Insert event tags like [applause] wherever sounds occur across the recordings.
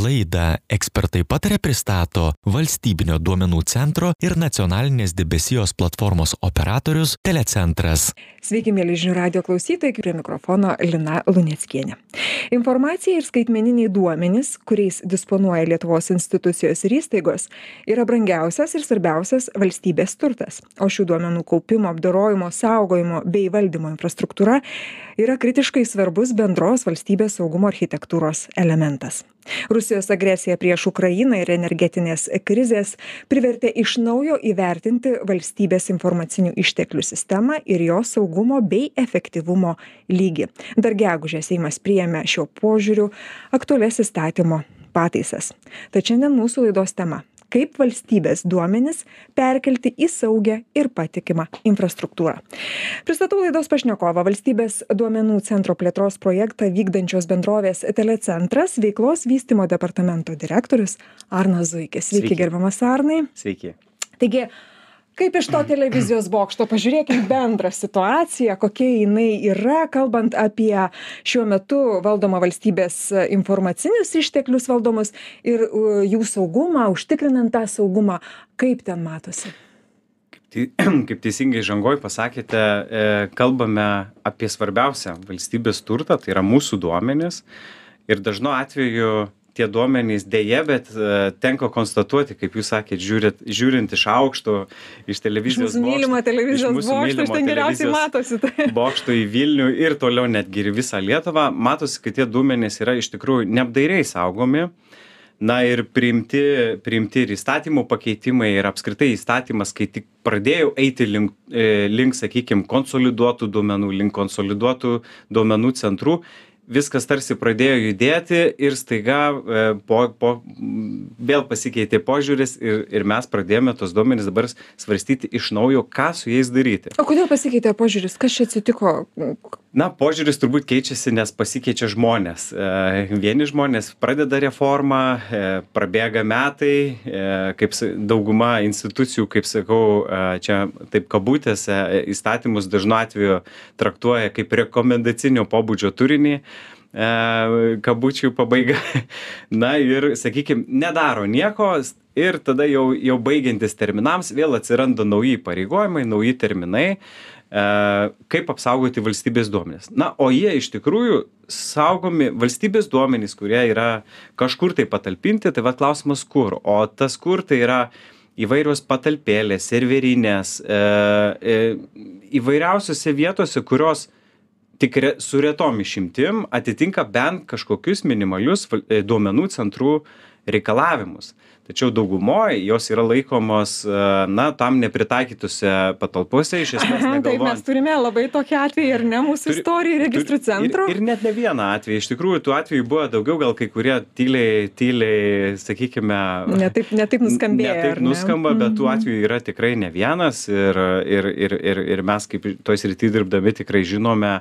Laidą ekspertai patarė pristato valstybinio duomenų centro ir nacionalinės debesijos platformos operatorius Telecentras. Sveiki, mėly žinių radio klausytojai, prie mikrofono Lina Luneckienė. Informacija ir skaitmeniniai duomenys, kuriais disponuoja Lietuvos institucijos ir įstaigos, yra brangiausias ir svarbiausias valstybės turtas, o šių duomenų kaupimo, apdorojimo, saugojimo bei valdymo infrastruktūra yra kritiškai svarbus bendros valstybės saugumo architektūros elementas rusijos agresija prieš ukrainą ir energetinės krizės privertė iš naujo įvertinti valstybės informacinių išteklių sistemą ir jos saugumo bei efektyvumo lygį. Dar gegužę seimas priėmė šiuo požiūriu aktualias įstatymo pataisas. Tad šiandien mūsų laidos tema kaip valstybės duomenis perkelti į saugią ir patikimą infrastruktūrą. Pristatau laidos pašnekovą valstybės duomenų centro plėtros projektą vykdančios bendrovės Telecentras veiklos vystimo departamento direktorius Arnas Zuikis. Sveiki, Sveiki. gerbiamas Arnai. Sveiki. Taigi, kaip iš to [clears throat] televizijos bokšto? Pažiūrėkim bendrą situaciją kokia jinai yra kalbant apie šiuo metu valdomą valstybės informacinius išteklius valdomus ir jų saugumą užtikrinant tą saugumą. Kaip ten matosi? [clears throat] Kaip teisingai žangoj pasakėte, e, kalbame apie svarbiausią valstybės turtą, tai yra mūsų duomenys. Ir dažnu atveju tie duomenys deja bet e, tenka konstatuoti kaip jūs sakėt žiūrit žiūrint iš aukšto iš televizijos mūsų mylimą televizijos bokštą iš ten geriausiai matosi tai. [laughs] bokšto į vilnių ir toliau netgi ir visą lietuvą. Matosi kad tie duomenys yra iš tikrųjų neapdairiai saugomi. Na ir priimti priimti ir įstatymų pakeitimai ir apskritai įstatymas kai tik pradėjo eiti link e, link sakykim konsoliduotų duomenų link konsoliduotų duomenų centrų viskas tarsi pradėjo judėti ir staiga e, po po vėl pasikeitė požiūris ir ir mes pradėjome tuos duomenis dabar svarstyti iš naujo ką su jais daryti. O kodėl pasikeitė požiūris? Kas čia atsitiko? Na požiūris turbūt keičiasi nes pasikeičia žmonės. E, vieni žmonės pradeda reformą e, prabėga metai kaip dauguma institucijų kaip sakau čia taip kabutėse įstatymus dažnu atveju traktuoja kaip rekomendacinio pobūdžio turinį kabučių pabaiga. Na ir, sakykime, nedaro nieko ir tada jau, jau baigiantis terminams vėl atsiranda nauji pareigojimai, nauji terminai, e, kaip apsaugoti valstybės duomenys. Na, o jie iš tikrųjų saugomi valstybės duomenys, kurie yra kažkur tai patalpinti, tai va klausimas kur. O tas kur tai yra įvairios patalpėlės, serverinės, e, e, įvairiausiose vietose, kurios tik re su retom išimtim atitinka bent kažkokius minimalius e, duomenų centrų reikalavimus tačiau daugumoj jos yra laikomos e, na tam nepritaikytose patalpose iš esmės negalvojant taip mes turime labai tokį atvejį ar ne mūsų istorijoj registrų centro ir, ir net ne vieną atvejį. Iš tikrųjų tų atvejų buvo daugiau gal kai kurie tyliai tyliai sakykime ne taip ne taip nuskambėjo ne taip nuskamba bet tų mhm. atvejų yra tikrai ne vienas ir ir ir ir ir mes kaip toj srity dirbdami tikrai žinome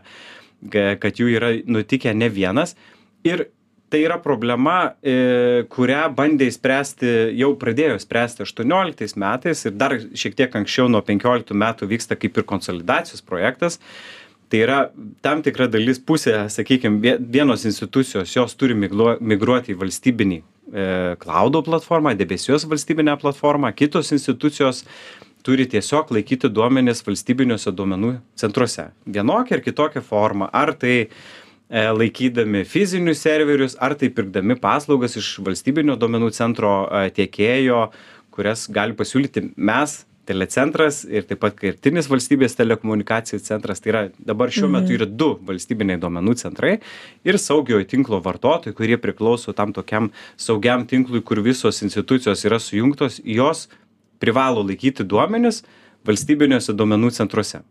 kad jų yra nutikę ne vienas. Ir tai yra problema, e, kurią bandė įspręsti, jau pradėjo spręsti 18 metais ir dar šiek tiek anksčiau nuo 15 metų vyksta kaip ir konsolidacijos projektas. Tai yra tam tikra dalis pusė, sakykime, vienos institucijos, jos turi migruoti į valstybinį e, cloud platformą, debesijos valstybinę platformą, kitos institucijos turi tiesiog laikyti duomenis valstybiniuose duomenų centruose. Vienokia ar kitokia forma. Ar tai E, laikydami fizinius serverius ar tai pirkdami paslaugas iš valstybinio duomenų centro e, tiekėjo, kurias gali pasiūlyti mes, telecentras ir taip pat kertinis valstybės telekomunikacijų centras. Tai yra dabar šiuo metu mhm. yra du valstybiniai duomenų centrai ir saugiojo tinklo vartotojai, kurie priklauso tam tokiam saugiam tinklui, kur visos institucijos yra sujungtos, jos privalo laikyti duomenis valstybiniuose duomenų centruose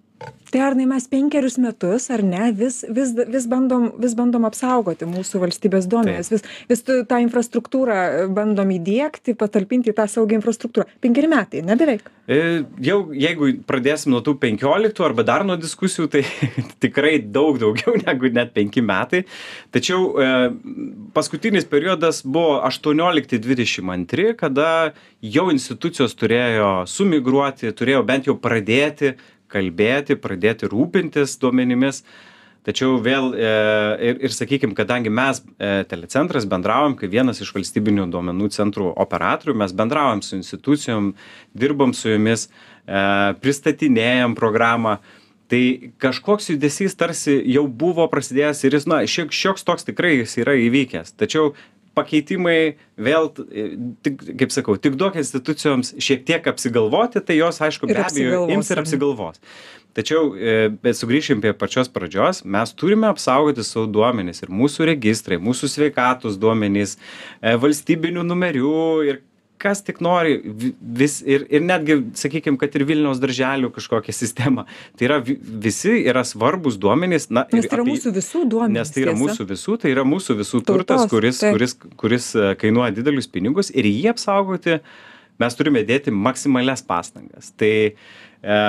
tai arnai mes penkerius metus ar ne vis vis vis bandom vis bandom apsaugoti mūsų valstybės duomenis. Vis vis tą infrastruktūrą bandom įdiegti patalpinti į tą saugią infrastruktūrą. Penkeri metai ane beveik. E, jau jeigu pradėsim nuo tų penkioliktų arba dar nuo diskusijų tai [laughs] tikrai daug daugiau negu net penki metai. Tačiau e, paskutinis periodas buvo aštuoniolikti dvidešim antri kada jau institucijos turėjo sumigruoti turėjo bent jau pradėti kalbėti, pradėti rūpintis duomenimis. tačiau vėl e, ir, ir sakykime, kadangi mes e, telecentras bendraujam kaip vienas iš valstybinių duomenų centrų operatorių, mes bendraujam su institucijom, dirbam su jomis, e, pristatinėjam programą, tai kažkoks judesys tarsi jau buvo prasidėjęs ir jis, na, šiek, šioks toks tikrai jis yra įvykęs. Tačiau pakeitimai vėl, tik, kaip sakau, tik duok institucijoms šiek tiek apsigalvoti, tai jos, aišku, be abejo, ims ir apsigalvos. Tačiau, e, bet sugrįšim prie pačios pradžios, mes turime apsaugoti savo duomenys ir mūsų registrai, mūsų sveikatos duomenys, e, valstybinių numerių ir kas tik nori vis ir ir netgi sakykim kad ir vilniaus darželių kažkokią sistemą tai yra vi visi yra svarbūs duomenys na nes tai yra mūsų visų duomenys nes tai yra mūsų visų tai yra mūsų visų turtas kuris kuris kuris e, kainuoja didelius pinigus ir jį apsaugoti mes turime dėti maksimalias pastangas. Tai E,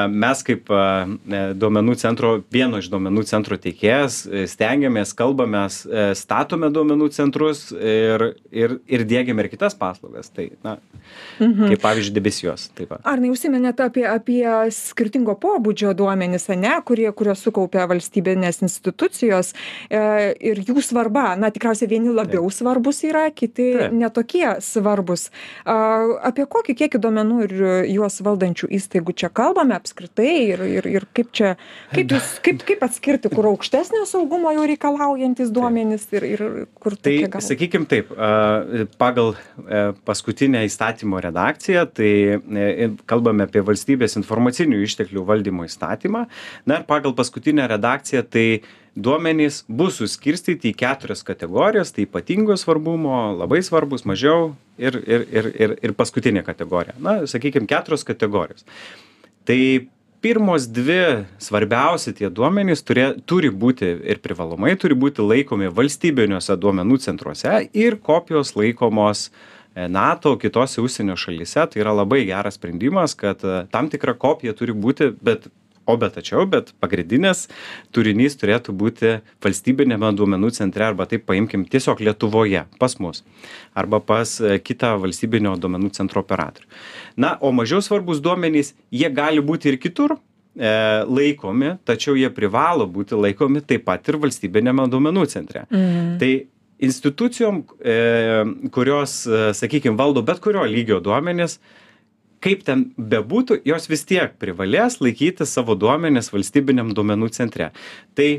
mes kaip e, e, duomenų centro, vieno iš duomenų centro teikėjas, stengiamės, kalbamės, statome duomenų centrus ir, ir, ir dėgiame ir kitas paslaugas. Tai, na, mhm. kaip pavyzdžiui, debesijos. Ar neužsiminėte apie, apie skirtingo pobūdžio duomenis, ne, kurie, kurios sukaupia valstybinės institucijos e, ir jų svarba, na, tikriausiai vieni labiau Taip. svarbus yra, kiti Taip. netokie svarbus. A, apie kokį kiekį duomenų ir juos valdančių įstaigų čia kalba? kalbame apskritai ir ir ir kaip čia kaip jūs kaip kaip atskirti kur aukštesnio saugumo jau reikalaujantys duomenys ir ir kur tai sakykim taip pagal e, paskutinę įstatymo redakciją tai e, kalbame apie valstybės informacinių išteklių valdymo įstatymą. Na ir pagal paskutinę redakciją tai duomenys bus suskirstyti į keturias kategorijas tai ypatingo svarbumo labai svarbūs mažiau ir ir ir ir ir paskutinė kategorija. Na sakykim keturios kategorijos. Tai pirmos dvi svarbiausi tie duomenys turė turi būti ir privalomai turi būti laikomi valstybiniuose duomenų centruose ir kopijos laikomos e, nato kitose užsienio šalyse tai yra labai geras sprendimas kad e, tam tikra kopija turi būti bet o bet tačiau bet pagrindinis turinys turėtų būti valstybiniame duomenų centre arba taip paimkim tiesiog lietuvoje pas mus arba pas e, kitą valstybinio duomenų centro operatorių na o mažiau svarbūs duomenys jie gali būti ir kitur e, laikomi tačiau jie privalo būti laikomi taip pat ir valstybiniame duomenų centre mhm. tai institucijom e, kurios sakykim valdo bet kurio lygio duomenis kaip ten bebūtų jos vis tiek privalės laikyti savo duomenis valstybiniam duomenų centre. Tai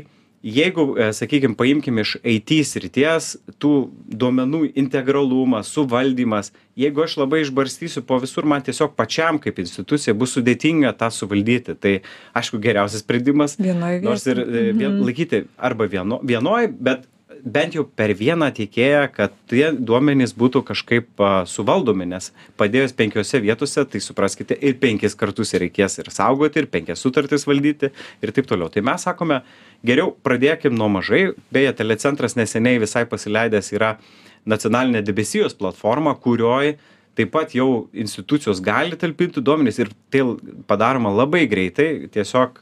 jeigu e, sakykim paimkim iš it srities tų duomenų integralumas suvaldymas jeigu aš labai išbarstysiu po visur man tiesiog pačiam kaip institucijai bus sudėtinga tą suvaldyti. Tai aišku geriausias sprendimas. Nors ir e, vien mhm. laikyti arba vieno vienoj bet bent jau per vieną tiekėją kad tie duomenys būtų kažkaip suvaldomi nes padėjus penkiose vietose tai supraskite ir penkis kartus reikės ir saugoti ir penkias sutartis valdyti ir taip toliau. Tai mes sakome geriau pradėkim nuo mažai. Beje telecentras neseniai visai pasileidęs yra nacionalinę debesijos platformą kurioj taip pat jau institucijos gali talpinti duomenis ir tai padaroma labai greitai. Tiesiog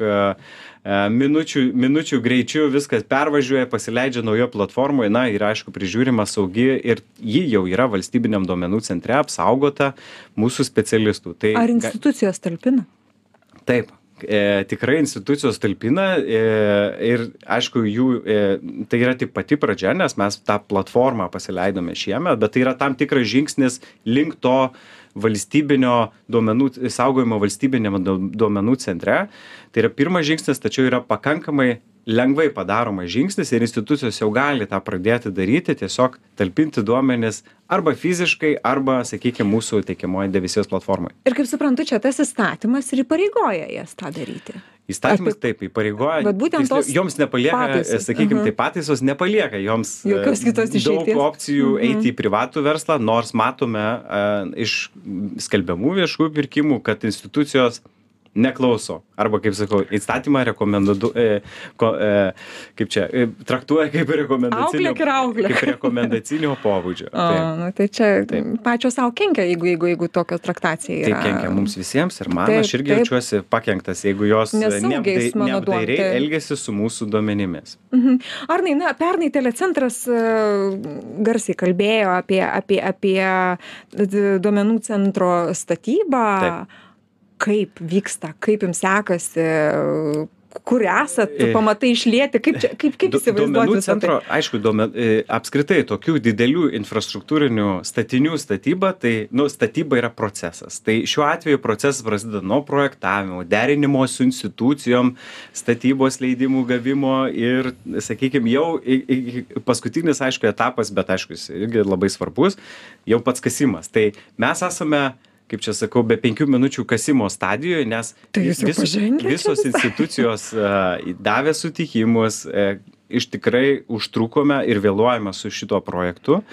minučių minučių greičiu viskas pervažiuoja pasileidžia naujoj platformoj na ir aišku prižiūrima saugi ir ji jau yra valstybiniam duomenų centre apsaugota mūsų specialistų. Tai ar institucijos talpina? Taip e, tikrai institucijos talpina e, ir aišku jų e, tai yra tik pati pradžia nes mes tą platformą pasileidome šiemet bet tai yra tam tikras žingsnis link to valstybinio duomenų saugojimo valstybiniame duomenų centre. Tai yra pirmas žingsnis tačiau yra pakankamai lengvai padaromas žingsnis ir institucijos jau gali tą pradėti daryti tiesiog talpinti duomenis arba fiziškai arba sakykim mūsų teikiamoj debesijos platformoj ir kaip suprantu čia tas įstatymas ir įpareigoja jas tą daryti įstatymas taip įpareigoja bet būtent tos joms nepalieka pataisos. sakykim Mhm. taip pataisos nepalieka joms e, Jokios kitos daug išeities. opcijų Mhm. eiti į privatų verslą nors matome e, iš skelbiamų viešųjų pirkimų kad institucijos neklauso arba kaip sakau įstatymą rekomendu e, ko, e, kaip čia e, traktuoja kaip rekomendacinio auklėk kaip rekomendacinio pobūdžio [laughs] o taip nu tai čia Taip. pačios sau kenkia jeigu jeigu jeigu tokia traktacija tai yra kenkia mums visiems ir man Taip, aš irgi taip. jaučiuosi pakenktas jeigu jos neapdai, neapdairiai taip. elgiasi su mūsų duomenimis Mhm. Arnai, na, pernai telecentras e, garsiai kalbėjo apie, apie, apie duomenų centro statybą. Taip. Kaip vyksta, kaip jums sekasi, kur esat, tu E, pamatai išlieti, kaip, čia, kaip, kaip visą centro, tai? aišku, duomen, e, apskritai tokių didelių infrastruktūrinių statinių statyba, tai, nu, statyba yra procesas. Tai šiuo atveju procesas prasideda nuo projektavimo, derinimo su institucijom, statybos leidimų gavimo ir, sakykime, jau i- i- paskutinis, aišku, etapas, bet aišku, jis irgi labai svarbus, jau pats kasimas. Tai mes esame kaip čia sakau, be penkių minučių kasimo stadijoje, nes Tai visos visai? institucijos e, davė sutikimus, e, iš tikrai užtrukome ir vėluojame su šituo projektu.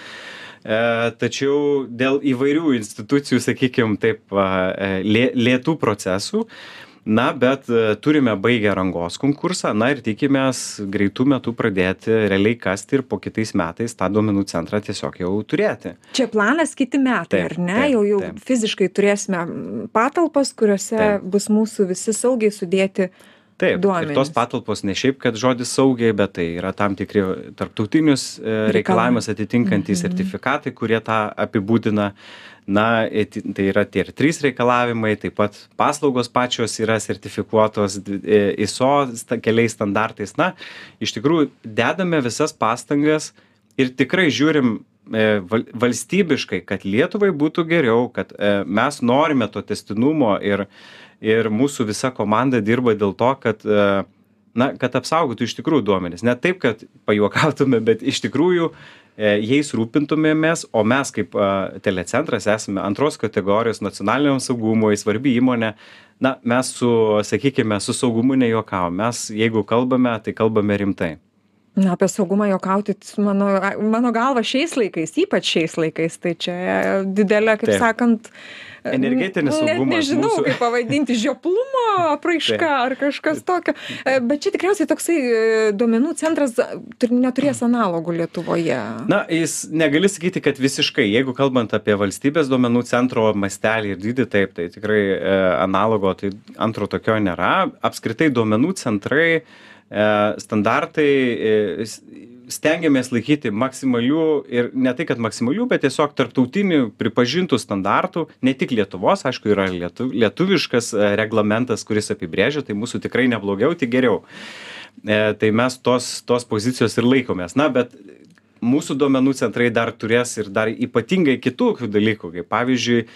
E, tačiau dėl įvairių institucijų, sakykime, taip, lėtų procesų, na, bet e, turime baigę rangos konkursą, na ir tikimės greitų metų pradėti realiai kasti ir po kitais metais tą duomenų centrą tiesiog jau turėti. Čia planas kiti metai, ar ne? jau jau fiziškai turėsime mm, patalpas, kuriuose Taip. bus mūsų visi saugiai sudėti. Taip, duomenys. ir tos patalpos ne šiaip, kad žodis saugiai, bet tai yra tam tikri tarptautinius e, reikalavimus atitinkantys Mhm. sertifikatai, kurie tą apibūdina. Na, e, ti- tai yra tie ir trys reikalavimai, taip pat paslaugos pačios yra sertifikuotos e, ISO keliais standartais. Na, iš tikrųjų, dedame visas pastangas ir tikrai žiūrim e, val- valstybiškai, kad Lietuvai būtų geriau, kad e, mes norime to testinumo ir, ir mūsų visa komanda dirba dėl to, kad, na, kad apsaugotų iš tikrųjų duomenis. Ne taip, kad pajuokautume, bet iš tikrųjų jais rūpintumėmės, o mes kaip e, telecentras esame antros kategorijos nacionaliniam saugumui svarbi įmonė. Na, mes su, sakykime, su saugumu nejuokavom. Mes, jeigu kalbame, tai kalbame rimtai. Na, apie saugumą juokauti, mano, mano galva, šiais laikais, ypač šiais laikais, tai čia didelė, kaip Taip. sakant, Energetinis net saugumas Nežinau, mūsų- kaip pavadinti, žioplumo apraiška ar kažkas tokio. E, Bet čia tikriausiai toksai e, duomenų centras tur- neturės analogų Lietuvoje. Na, jis negali sakyti, kad visiškai, jeigu kalbant apie valstybės duomenų centro mastelį ir dydį, taip, tai tikrai e, analogo, tai antro tokio nėra. Apskritai duomenų centrai, e, standartai, e, stengiamės laikyti maksimalių ir ne tai, kad maksimalių, bet tiesiog tarptautinių pripažintų standartų, ne tik Lietuvos, aišku, yra lietu, lietuviškas e, reglamentas, kuris apibrėžia, tai mūsų tikrai neblogiau, tik geriau. E, tai mes tos, tos pozicijos ir laikomės. Na, bet mūsų duomenų centrai dar turės ir dar ypatingai kitokių dalykų, kaip pavyzdžiui,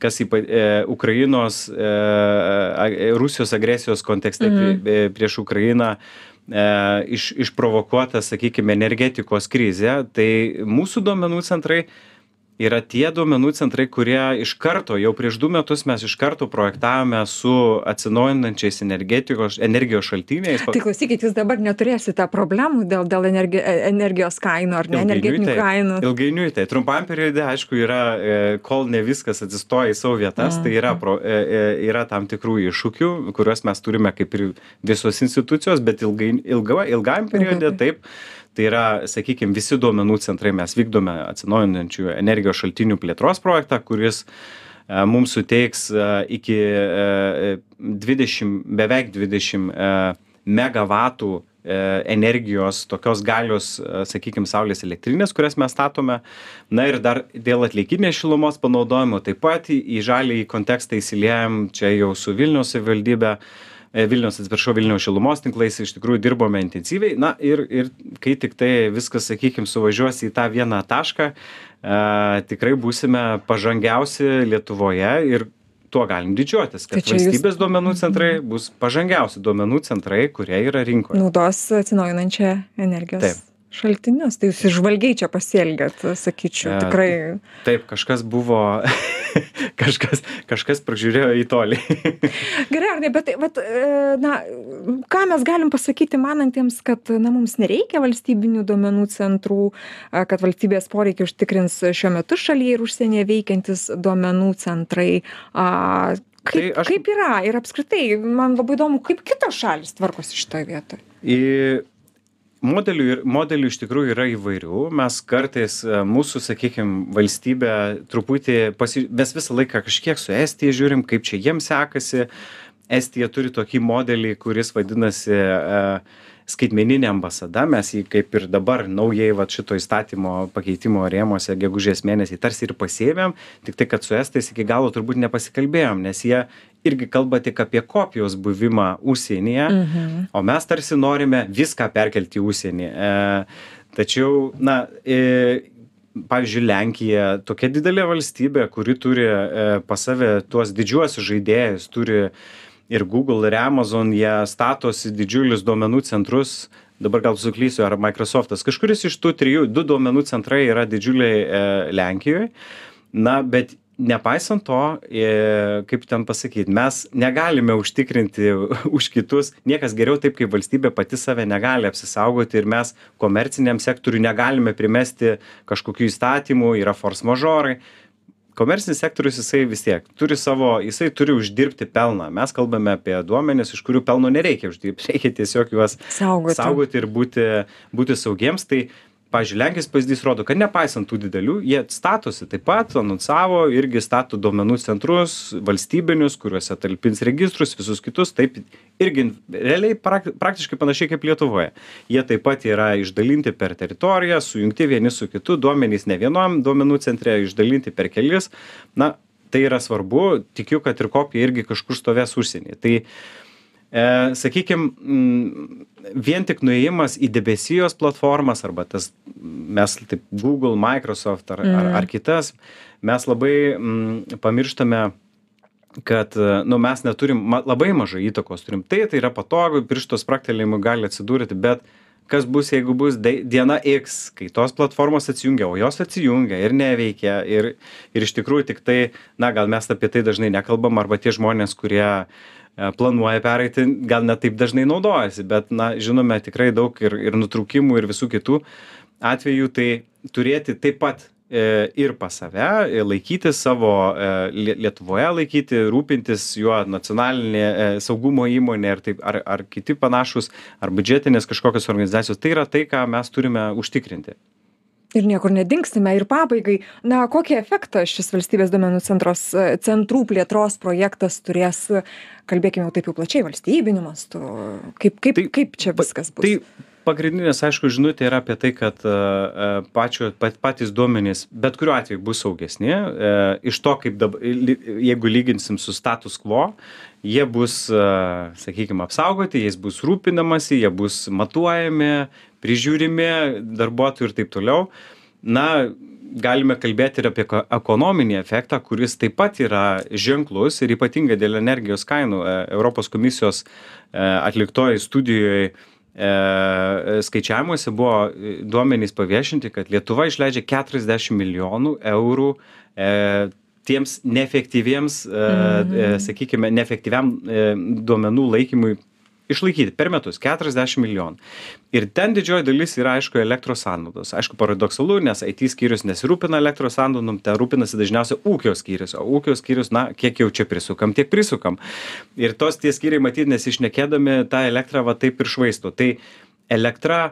kas ypa, e, Ukrainos, e, a- Rusijos agresijos kontekste mhm. prieš Ukrainą e, iš, išprovokuota, sakykime, energetikos krizė, tai mūsų duomenų centrai yra tie duomenų centrai, kurie iš karto, jau prieš du metus mes iš karto projektavome su atsinaujinančiais energetikos, energijos šaltiniais. Tai klausykit, jūs dabar neturėsite problemų dėl, dėl energi, e, energijos kainų ar ne, energetinių kainų. Ilgainiui tai trumpam periode, aišku, yra, e, kol ne viskas atsistoja į savo vietas, tai yra, pro, e, yra tam tikrų iššūkių, kuriuos mes turime kaip ir visos institucijos, bet ilgai, ilga, ilgam periode taip. Tai yra, sakykime, visi duomenų centrai mes vykdome atsinaujinančių energijos šaltinių plėtros projektą, kuris e, mums suteiks e, iki e, 20, beveik 20 e, megavatų e, energijos, tokios galios, sakykime, saulės elektrinės, kurias mes statome. Na ir dar dėl atlikinės šilumos panaudojimo taip pat į, į žalį kontekstą įsiliejam čia jau su Vilniaus savivaldybė. e, Vilniaus, atsiprašau, Vilniaus šilumos tinklais iš tikrųjų dirbome intensyviai. Na ir, ir kai tik tai viskas, sakykime, suvažiuos į tą vieną tašką, e, tikrai būsime pažangiausi Lietuvoje ir tuo galim didžiuotis, kad Tai čia jūs- valstybės duomenų centrai bus pažangiausi duomenų centrai, kurie yra rinkoje. Naudos atsinaujinančią energijos Taip. Šaltinius. Tai jūs išvalgiai čia pasielgėt, sakyčiau, E, tikrai. Taip, kažkas buvo, [laughs] kažkas, kažkas pražiūrėjo į tolį. [laughs] Gerai, ar ne, bet, tai, vat, e, na, ką mes galim pasakyti manantiems, kad na, mums nereikia valstybinių duomenų centrų, kad valstybės poreikiai užtikrins šiuo metu šalyje ir užsienyje veikiantis duomenų centrai. Kaip, Tai aš- kaip yra ir apskritai, man labai įdomu, kaip kitos šalis tvarkosi šitoje vietoje. Į modelių, ir- modelių iš tikrųjų yra įvairių. Mes kartais e, mūsų, sakykime, valstybė truputį, pasi... mes visą laiką kažkiek su Estija žiūrim, kaip čia jiems sekasi. estija turi tokį modelį kuris vadinasi e, skaitmeninė ambasada mes jį kaip ir dabar naujai vat šito įstatymo pakeitimo rėmuose gegužės mėnesį tarsi ir pasiėmėm tiktai kad su estais iki galo turbūt nepasikalbėjom nes jie irgi kalba tik apie kopijos buvimą užsienyje o mes tarsi norime viską perkelti į užsienį. E, tačiau na e, pavyzdžiui lenkija tokia didelė valstybė kuri turi e, pas save tuos didžiuosius žaidėjus turi ir google ir amazon jie statosi didžiulius duomenų centrus. Dabar gal suklysiu ar microsoftas. Kažkuris iš tų trijų du duomenų centrai yra didžiuliai e, lenkijoj. Na bet nepaisant to e, kaip ten pasakyt mes negalime užtikrinti [laughs] už kitus niekas geriau taip kaip valstybė pati save negali apsisaugoti ir mes komerciniam sektoriui negalime primesti kažkokių įstatymų yra fors mažorai komercinis sektorius jisai vis tiek turi savo jisai turi uždirbti pelną mes kalbame apie duomenis iš kurių pelno nereikia uždirbt reikia tiesiog juos Saugoti. ir būti būti saugiems tai pavyzdžiui lenkijos pavyzdys rodo kad nepaisant tų didelių jie statosi taip pat anonsavo irgi stato duomenų centrus valstybinius kuriuose talpins registrus visus kitus taip irgi realiai prak praktiškai panašiai kaip lietuvoje. Jie taip pat yra išdalinti per teritoriją sujungti vieni su kitu duomenys ne vienam duomenų centre išdalinti per kelis. Na tai yra svarbu tikiu kad ir kopija irgi kažkur stovės užsienyje. Tai e, sakykim, m, vien tik nuėjimas į debesijos platformas arba tas, mes taip Google, Microsoft ar, ar, ar kitas, mes labai m, pamirštame kad nu, mes neturim ma, labai mažai įtakos turim. Tai tai yra patogu, pirštos praktelėjimu gali atsidurti, bet kas bus, jeigu bus diena X, kai tos platformos atsijungia, o jos atsijungia ir neveikia. Ir, ir iš tikrųjų tik tai, na, gal mes apie tai dažnai nekalbam, arba tie žmonės, kurie e, planuoja pereiti, gal net taip dažnai naudojasi, bet, na, žinome tikrai daug ir, ir nutraukimų ir visų kitų atvejų, tai turėti taip pat e, ir pas save, e, laikyti savo e, Lie- Lietuvoje, laikyti, rūpintis juo nacionalinė e, saugumo įmonė ar, taip, ar, ar kiti panašus, ar biudžetinės kažkokios organizacijos. Tai yra tai, ką mes turime užtikrinti. Ir niekur nedingsime. Ir pabaigai, na, kokį efektą šis valstybės duomenų centros, e, centrų plėtros projektas turės, e, kalbėkime jau taip jau plačiai, valstybiniu mastu. Kaip, kaip, Tai- kaip čia viskas bus? Tai pagrindinės, aišku, žinutė yra apie tai, kad uh, pačio, pat, patys duomenys bet kuriuo atveju bus saugesni. Iš to, kaip dabar, jeigu lyginsim su status quo, jie bus, sakykime, apsaugoti, jais bus rūpinamasi, jie bus matuojami, prižiūrimi darbuotojų ir taip toliau. Na, galime kalbėti ir apie ko- ekonominį efektą, kuris taip pat yra ženklus ir ypatingai dėl energijos kainų. E, Europos komisijos e, atliktoje studijoje skaičiavimuose buvo e, duomenys paviešinti, kad Lietuva išleidžia 40 milijonų eurų tiems neefektyviems, e, sakykime, neefektyviam duomenų laikymui išlaikyti per metus 40 milijonų. Ir ten didžioji dalis yra, aišku, elektros sąnaudos. Aišku, paradoksalu, nes IT skyrius nesirūpina elektros sąnaudom, ten rūpinasi dažniausiai ūkio skyrius, o ūkio skyrius, na, kiek jau čia prisukam, tiek prisukam. Ir tos tie skyriai, matyt, nesišnekėdami, tą elektrą va taip ir švaisto. Tai elektra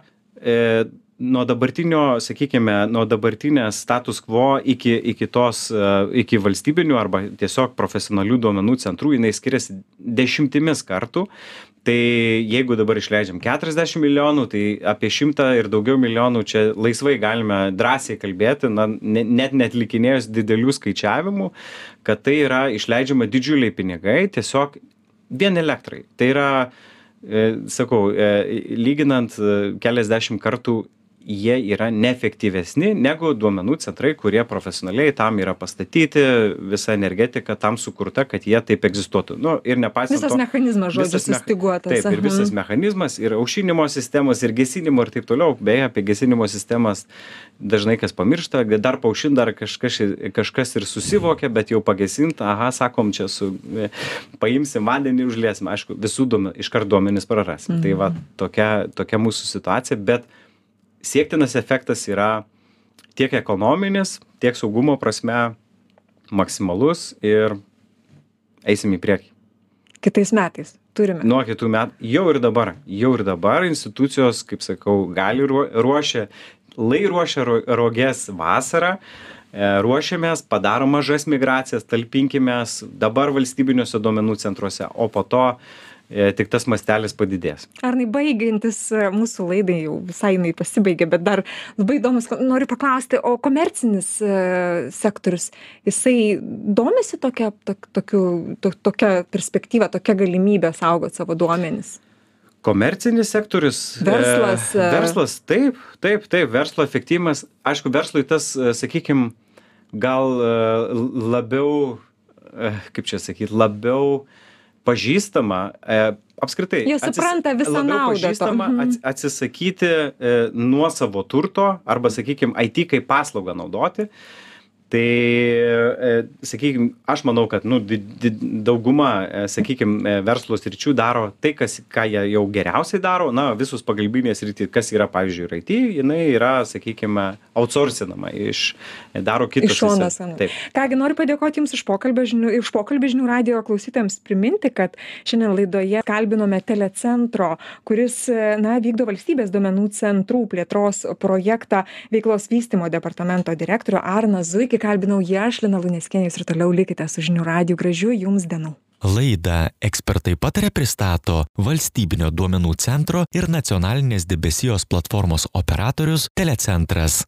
e, nuo dabartinio, sakykime, nuo dabartinės status quo iki, iki tos, e, iki valstybinių arba tiesiog profesionalių duomenų centrų, jinai skiriasi dešimtimis kartų. Tai jeigu dabar išleidžiam 40 milijonų, tai apie 100 ir daugiau milijonų čia laisvai galime drąsiai kalbėti, na, ne, net netlikinėjus didelių skaičiavimų, kad tai yra išleidžiama didžiuliai pinigai tiesiog vien elektrai. Tai yra, e, sakau, e, lyginant e, keliasdešimt kartų jie yra neefektyvesni negu duomenų centrai, kurie profesionaliai tam yra pastatyti, visa energetika tam sukurta, kad jie taip egzistuotų. Nu, ir nepaisant Visas to, mechanizmas, žodžiu, visas sustiguotas. Taip, ir visas mechanizmas, ir aušinimo sistemos, ir gesinimo ir taip toliau. Beje, apie gesinimo sistemas dažnai kas pamiršta, dar paušint dar kažkas, kažkas ir susivokia, bet jau pagesint, aha, sakom, čia su, paimsim vandenį, užliesim, aišku, visų duomenų, iškart duomenys prarasim. Mhm. Tai va, tokia, tokia mūsų situacija, bet siektinas efektas yra tiek ekonominis, tiek saugumo prasme maksimalus ir eisim į priekį. Kitais metais turime. Nuo kitų metų, jau ir dabar, jau ir dabar institucijos, kaip sakau, gali ruo- ruošia, lai ruošia ro- rogės vasarą, ruošiamės, padarom mažas migracijas, talpinkimės dabar valstybiniuose duomenų centruose, o po to E, tik tas mastelis padidės. Arnai, baigiantis e, mūsų laidai, jau visai jinai pasibaigė, bet dar labai įdomus, noriu paklausti, o komercinis e, sektorius, jisai domisi tokia, to, tokiu, to, tokia perspektyva, tokia galimybė saugoti savo duomenis? Komercinis sektorius. Verslas. E, verslas, taip, taip, taip, verslo efektyvumas. Aišku, verslui tas, sakykime, gal labiau, kaip čia sakyti, labiau uh, pažįstama e, apskritai. Jie supranta visą naudą. Pažįstama mhm. ats, atsisakyti e, nuo savo turto arba, sakykime, IT kaip paslaugą naudoti. E, tai e, sakykim aš manau kad nu di di dauguma e, sakykim e, verslo sričių daro tai kas ką jie jau geriausiai daro. Na visos pagalbinės sritys kas yra pavyzdžiui ir it jinai yra sakykime autsorsinama iš daro kitos iš šono taip. Ką gi noriu padėkoti jums už pokalbį žinių už pokalbį žinių radijo klausytojams priminti kad šiandien laidoje kalbinome telecentro kuris na vykdo valstybės duomenų centrų plėtros projektą veiklos vystymo departamento direktorių arną zuikį sveiki kalbinau jį aš lina luneckienė jūs ir toliau likite su žinių radiju gražių jums dienų Laidą ekspertai patarė pristato valstybinio duomenų centro ir nacionalinės debesijos platformos operatorius Telecentras.